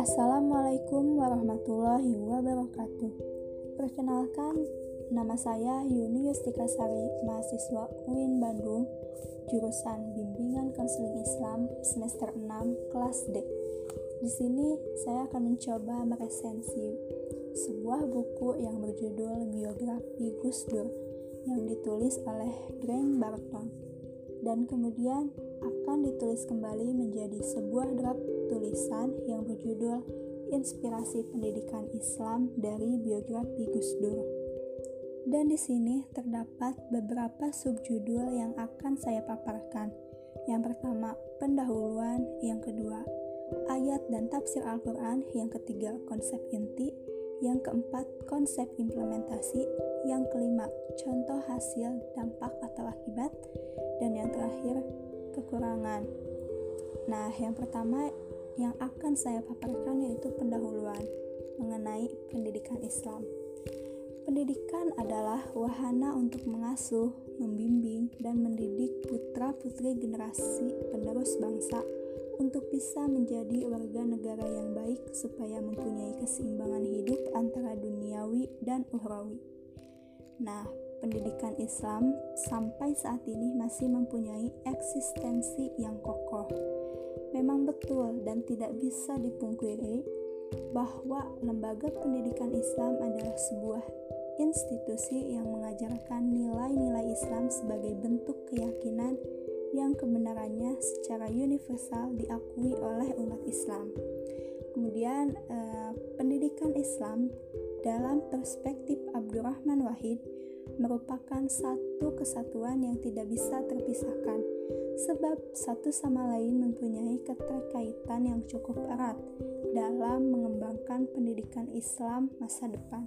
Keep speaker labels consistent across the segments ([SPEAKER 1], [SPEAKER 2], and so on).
[SPEAKER 1] Assalamualaikum warahmatullahi wabarakatuh. Perkenalkan, nama saya Yuni Yustika Sari, mahasiswa UIN Bandung, jurusan Bimbingan Konseling Islam semester 6 kelas D. Di sini saya akan mencoba meresensi sebuah buku yang berjudul Biografi Gus Dur yang ditulis oleh Grant Barton dan kemudian akan ditulis kembali menjadi sebuah draft tulisan yang berjudul Inspirasi Pendidikan Islam dari Biografi Gus Dur. Dan di sini terdapat beberapa subjudul yang akan saya paparkan. Yang pertama, pendahuluan, yang kedua, ayat dan tafsir Al-Qur'an, yang ketiga, konsep inti, yang keempat, konsep implementasi, yang kelima, contoh hasil, dampak atau akibat, dan yang terakhir, kekurangan. Nah, yang pertama yang akan saya paparkan yaitu pendahuluan mengenai pendidikan Islam. Pendidikan adalah wahana untuk mengasuh, membimbing, dan mendidik putra-putri generasi penerus bangsa untuk bisa menjadi warga negara yang baik supaya mempunyai keseimbangan hidup antara duniawi dan ukhrawi. Nah, pendidikan Islam sampai saat ini masih mempunyai eksistensi yang kokoh Memang betul dan tidak bisa dipungkiri bahwa lembaga pendidikan Islam adalah sebuah institusi yang mengajarkan nilai-nilai Islam sebagai bentuk keyakinan yang kebenarannya secara universal diakui oleh umat Islam. Kemudian, eh, pendidikan Islam dalam perspektif Abdurrahman Wahid merupakan satu kesatuan yang tidak bisa terpisahkan sebab satu sama lain mempunyai keterkaitan yang cukup erat dalam mengembangkan pendidikan Islam masa depan.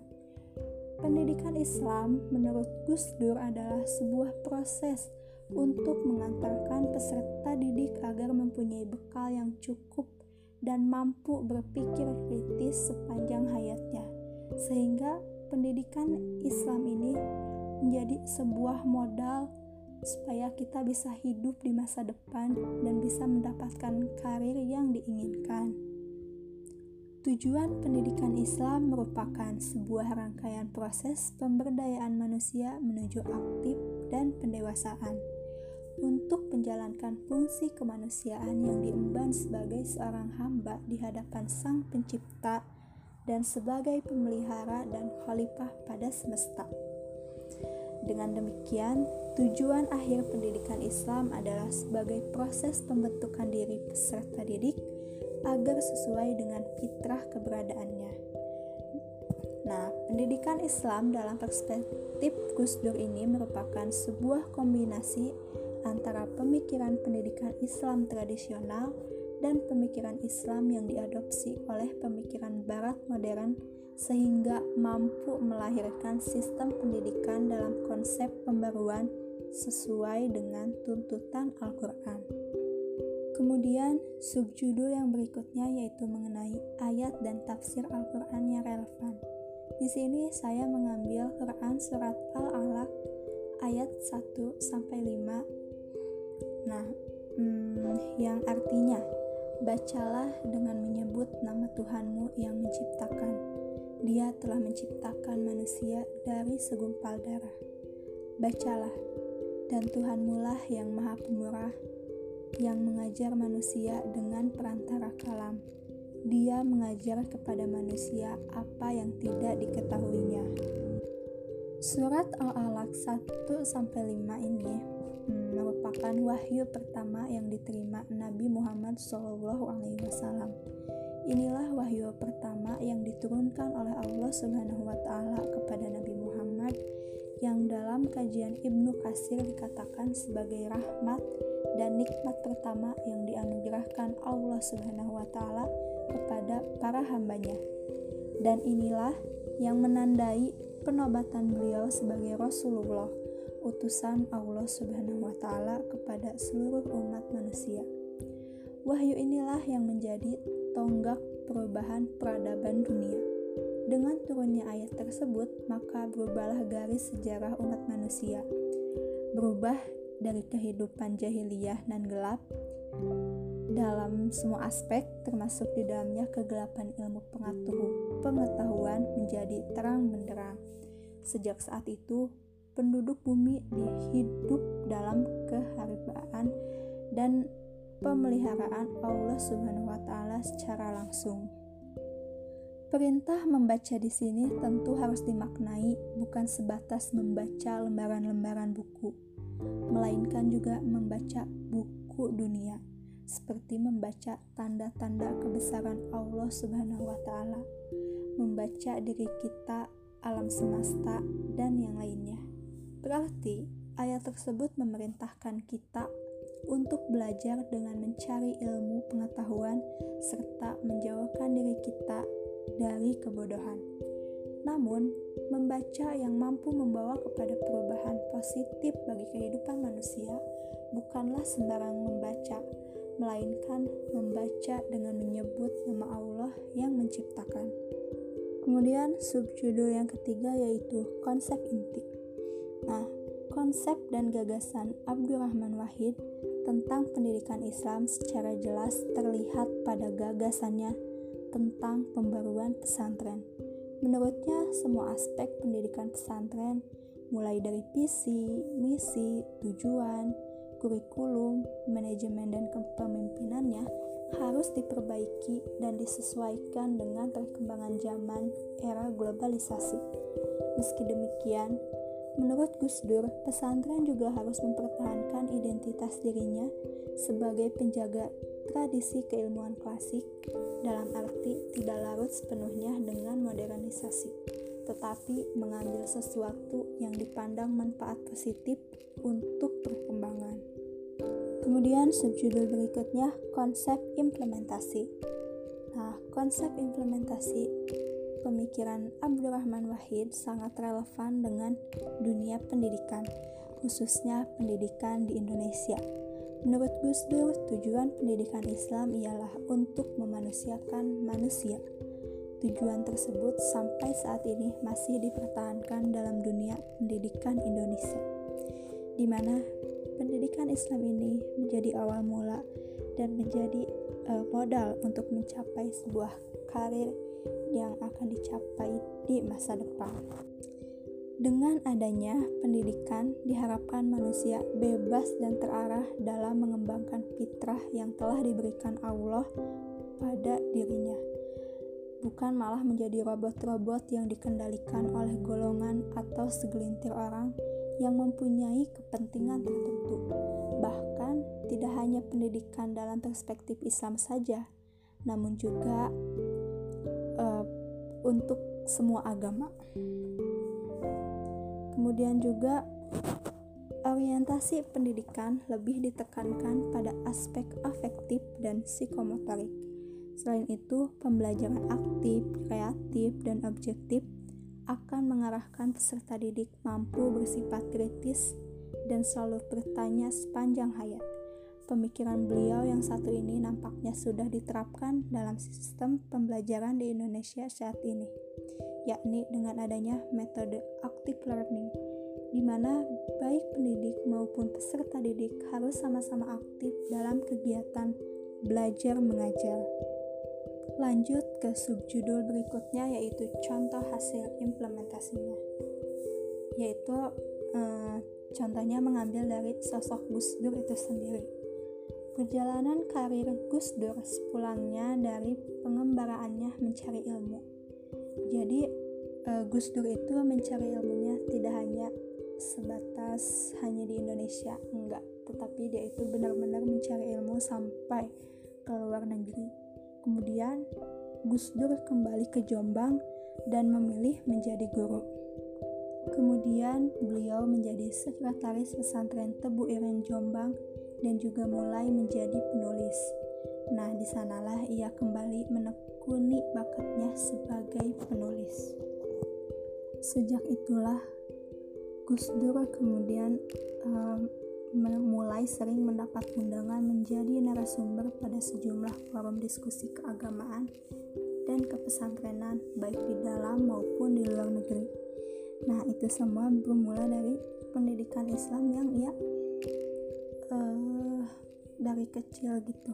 [SPEAKER 1] Pendidikan Islam menurut Gus Dur adalah sebuah proses untuk mengantarkan peserta didik agar mempunyai bekal yang cukup dan mampu berpikir kritis sepanjang hayatnya, sehingga pendidikan Islam ini menjadi sebuah modal supaya kita bisa hidup di masa depan dan bisa mendapatkan karir yang diinginkan. Tujuan pendidikan Islam merupakan sebuah rangkaian proses pemberdayaan manusia menuju aktif dan pendewasaan untuk menjalankan fungsi kemanusiaan yang diemban sebagai seorang hamba di hadapan Sang Pencipta dan sebagai pemelihara dan khalifah pada semesta. Dengan demikian, tujuan akhir pendidikan Islam adalah sebagai proses pembentukan diri peserta didik agar sesuai dengan fitrah keberadaannya. Nah, pendidikan Islam dalam perspektif Gus Dur ini merupakan sebuah kombinasi antara pemikiran pendidikan Islam tradisional dan pemikiran Islam yang diadopsi oleh pemikiran Barat modern sehingga mampu melahirkan sistem pendidikan dalam konsep pembaruan sesuai dengan tuntutan Al-Quran. Kemudian, subjudul yang berikutnya yaitu mengenai ayat dan tafsir Al-Quran yang relevan. Di sini saya mengambil Quran surat Al-Alaq ayat 1 sampai 5. Nah, hmm, yang artinya bacalah dengan menyebut nama Tuhanmu yang menciptakan dia telah menciptakan manusia dari segumpal darah. Bacalah, dan Tuhanmulah yang Maha Pemurah, yang mengajar manusia dengan perantara kalam. Dia mengajar kepada manusia apa yang tidak diketahuinya. Surat Al-Alaq 1 sampai 5 ini merupakan wahyu pertama yang diterima Nabi Muhammad SAW Inilah wahyu pertama yang diturunkan oleh Allah Subhanahu wa taala kepada Nabi Muhammad yang dalam kajian Ibnu Kasir dikatakan sebagai rahmat dan nikmat pertama yang dianugerahkan Allah Subhanahu wa taala kepada para hambanya. Dan inilah yang menandai penobatan beliau sebagai Rasulullah, utusan Allah Subhanahu wa taala kepada seluruh umat manusia. Wahyu inilah yang menjadi tonggak perubahan peradaban dunia. Dengan turunnya ayat tersebut, maka berubahlah garis sejarah umat manusia. Berubah dari kehidupan jahiliyah dan gelap dalam semua aspek termasuk di dalamnya kegelapan ilmu pengetahuan menjadi terang benderang. Sejak saat itu, penduduk bumi dihidup dalam keharibaan dan pemeliharaan Allah Subhanahu wa taala secara langsung. Perintah membaca di sini tentu harus dimaknai bukan sebatas membaca lembaran-lembaran buku, melainkan juga membaca buku dunia seperti membaca tanda-tanda kebesaran Allah Subhanahu wa taala, membaca diri kita, alam semesta, dan yang lainnya. Berarti ayat tersebut memerintahkan kita untuk belajar dengan mencari ilmu pengetahuan serta menjauhkan diri kita dari kebodohan. Namun, membaca yang mampu membawa kepada perubahan positif bagi kehidupan manusia bukanlah sembarang membaca, melainkan membaca dengan menyebut nama Allah yang menciptakan. Kemudian subjudul yang ketiga yaitu konsep inti. Nah, konsep dan gagasan Abdurrahman Wahid tentang pendidikan Islam secara jelas terlihat pada gagasannya tentang pembaruan pesantren. Menurutnya, semua aspek pendidikan pesantren, mulai dari visi, misi, tujuan, kurikulum, manajemen, dan kepemimpinannya harus diperbaiki dan disesuaikan dengan perkembangan zaman era globalisasi. Meski demikian, menurut Gus Dur, pesantren juga harus mempertahankan identitas dirinya sebagai penjaga tradisi keilmuan klasik dalam arti tidak larut sepenuhnya dengan modernisasi tetapi mengambil sesuatu yang dipandang manfaat positif untuk perkembangan. Kemudian subjudul berikutnya konsep implementasi. Nah, konsep implementasi pemikiran Abdurrahman Wahid sangat relevan dengan dunia pendidikan, khususnya pendidikan di Indonesia. Menurut Gus Dur, tujuan pendidikan Islam ialah untuk memanusiakan manusia Tujuan tersebut sampai saat ini masih dipertahankan dalam dunia pendidikan Indonesia, di mana pendidikan Islam ini menjadi awal mula dan menjadi uh, modal untuk mencapai sebuah karir yang akan dicapai di masa depan. Dengan adanya pendidikan, diharapkan manusia bebas dan terarah dalam mengembangkan fitrah yang telah diberikan Allah pada dirinya bukan malah menjadi robot-robot yang dikendalikan oleh golongan atau segelintir orang yang mempunyai kepentingan tertentu. Bahkan, tidak hanya pendidikan dalam perspektif Islam saja, namun juga untuk semua agama. Kemudian juga orientasi pendidikan lebih ditekankan pada aspek afektif dan psikomotorik Selain itu, pembelajaran aktif, kreatif, dan objektif akan mengarahkan peserta didik mampu bersifat kritis dan selalu bertanya sepanjang hayat. Pemikiran beliau yang satu ini nampaknya sudah diterapkan dalam sistem pembelajaran di Indonesia saat ini, yakni dengan adanya metode active learning, di mana baik pendidik maupun peserta didik harus sama-sama aktif dalam kegiatan belajar mengajar. Lanjut ke subjudul berikutnya yaitu contoh hasil implementasinya. Yaitu eh, contohnya mengambil dari sosok Gus Dur itu sendiri. Perjalanan karir Gus Dur sepulangnya dari pengembaraannya mencari ilmu. Jadi eh, Gus Dur itu mencari ilmunya tidak hanya sebatas hanya di Indonesia, enggak, tetapi dia itu benar-benar mencari ilmu sampai ke luar negeri Kemudian Gus Dur kembali ke Jombang dan memilih menjadi guru. Kemudian beliau menjadi sekretaris pesantren Tebu Ireng Jombang dan juga mulai menjadi penulis. Nah, di sanalah ia kembali menekuni bakatnya sebagai penulis. Sejak itulah Gus Dur kemudian um, mulai sering mendapat undangan menjadi narasumber pada sejumlah forum diskusi keagamaan dan kepesantrenan baik di dalam maupun di luar negeri. Nah, itu semua bermula dari pendidikan Islam yang ia dari kecil gitu.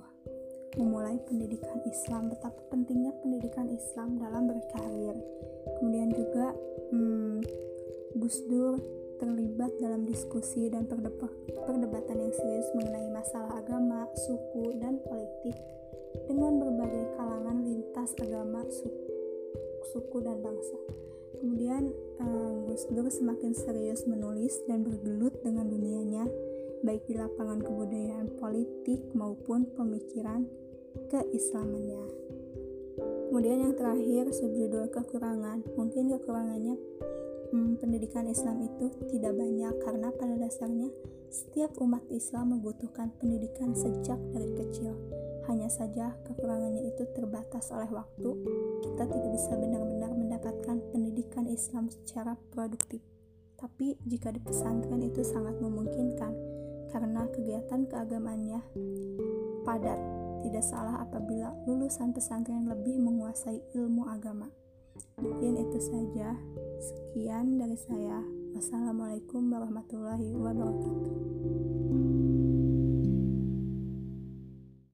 [SPEAKER 1] Memulai pendidikan Islam betapa pentingnya pendidikan Islam dalam berkarir. Kemudian juga hmm, Gus Dur terlibat dalam diskusi dan perdebatan yang serius mengenai masalah agama, suku, dan politik dengan berbagai kalangan lintas agama, suku, suku dan bangsa. Kemudian uh, Gus Dur semakin serius menulis dan bergelut dengan dunianya, baik di lapangan kebudayaan politik maupun pemikiran keislamannya. Kemudian yang terakhir subjudul kekurangan. Mungkin kekurangannya hmm, pendidikan Islam itu tidak banyak karena pada dasarnya setiap umat Islam membutuhkan pendidikan sejak dari kecil. Hanya saja kekurangannya itu terbatas oleh waktu. Kita tidak bisa benar-benar mendapatkan pendidikan Islam secara produktif. Tapi jika di pesantren itu sangat memungkinkan karena kegiatan keagamaannya padat tidak salah apabila lulusan pesantren lebih menguasai ilmu agama. Mungkin itu saja. Sekian dari saya. Wassalamualaikum warahmatullahi wabarakatuh.